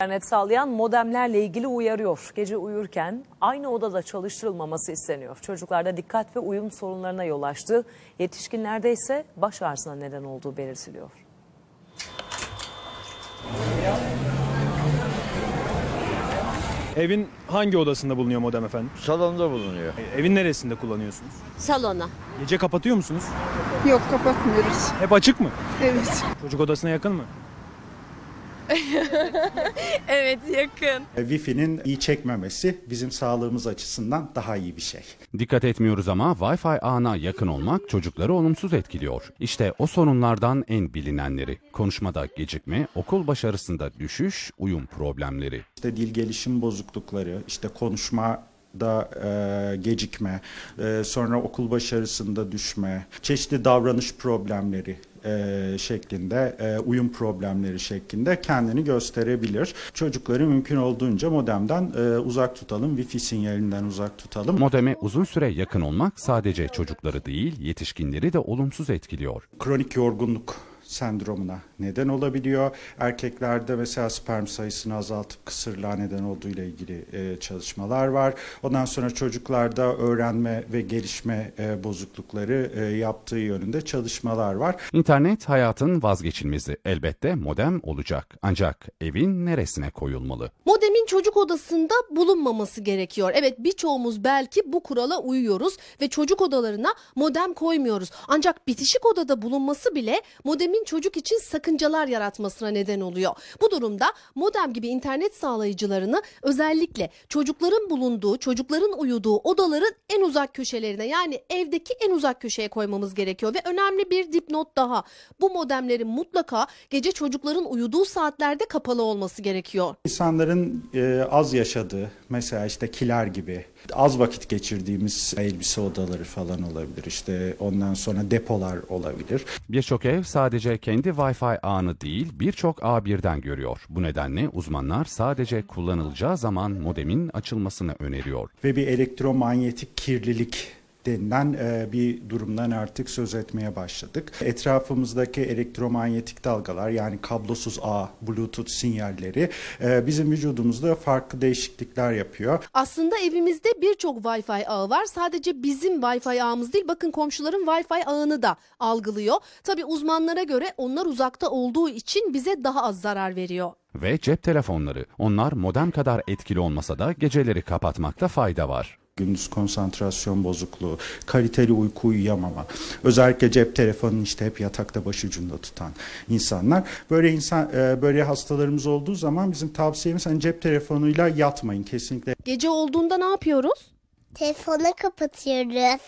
İnternet sağlayan modemlerle ilgili uyarıyor. Gece uyurken aynı odada çalıştırılmaması isteniyor. Çocuklarda dikkat ve uyum sorunlarına yol açtı. Yetişkinlerde ise baş ağrısına neden olduğu belirtiliyor. Evin hangi odasında bulunuyor modem efendim? Salonda bulunuyor. E, Evin neresinde kullanıyorsunuz? Salona. Gece kapatıyor musunuz? Yok kapatmıyoruz. Hep açık mı? Evet. Çocuk odasına yakın mı? Evet yakın. Wi-Fi'nin iyi çekmemesi bizim sağlığımız açısından daha iyi bir şey. Dikkat etmiyoruz ama Wi-Fi ağına yakın olmak çocukları olumsuz etkiliyor. İşte o sorunlardan en bilinenleri. Konuşmada gecikme, okul başarısında düşüş, uyum problemleri. İşte dil gelişim bozuklukları, işte konuşma da e, gecikme, e, sonra okul başarısında düşme, çeşitli davranış problemleri e, şeklinde, e, uyum problemleri şeklinde kendini gösterebilir. Çocukları mümkün olduğunca modemden e, uzak tutalım, Wi-Fi sinyalinden uzak tutalım. Modeme uzun süre yakın olmak sadece çocukları değil, yetişkinleri de olumsuz etkiliyor. kronik yorgunluk sendromuna neden olabiliyor. Erkeklerde mesela sperm sayısını azaltıp kısırlığa neden olduğu ile ilgili e, çalışmalar var. Ondan sonra çocuklarda öğrenme ve gelişme e, bozuklukları e, yaptığı yönünde çalışmalar var. İnternet hayatın vazgeçilmezi. Elbette modem olacak. Ancak evin neresine koyulmalı? Modemin çocuk odasında bulunmaması gerekiyor. Evet birçoğumuz belki bu kurala uyuyoruz ve çocuk odalarına modem koymuyoruz. Ancak bitişik odada bulunması bile modemin çocuk için sakıncalar yaratmasına neden oluyor. Bu durumda modem gibi internet sağlayıcılarını özellikle çocukların bulunduğu, çocukların uyuduğu odaların en uzak köşelerine yani evdeki en uzak köşeye koymamız gerekiyor. Ve önemli bir dipnot daha. Bu modemlerin mutlaka gece çocukların uyuduğu saatlerde kapalı olması gerekiyor. İnsanların e, az yaşadığı mesela işte kiler gibi az vakit geçirdiğimiz elbise odaları falan olabilir. İşte ondan sonra depolar olabilir. Birçok ev sadece kendi Wi-Fi ağını değil, birçok ağ birden görüyor. Bu nedenle uzmanlar sadece kullanılacağı zaman modemin açılmasını öneriyor. ve bir elektromanyetik kirlilik denilen e, bir durumdan artık söz etmeye başladık. Etrafımızdaki elektromanyetik dalgalar yani kablosuz ağ, bluetooth sinyalleri e, bizim vücudumuzda farklı değişiklikler yapıyor. Aslında evimizde birçok Wi-Fi ağı var. Sadece bizim Wi-Fi ağımız değil bakın komşuların Wi-Fi ağını da algılıyor. Tabi uzmanlara göre onlar uzakta olduğu için bize daha az zarar veriyor. Ve cep telefonları. Onlar modem kadar etkili olmasa da geceleri kapatmakta fayda var. Gündüz konsantrasyon bozukluğu, kaliteli uyku uyuyamama, özellikle cep telefonunu işte hep yatakta başucunda tutan insanlar. Böyle insan e, böyle hastalarımız olduğu zaman bizim tavsiyemiz hani cep telefonuyla yatmayın kesinlikle. Gece olduğunda ne yapıyoruz? Telefonu kapatıyoruz.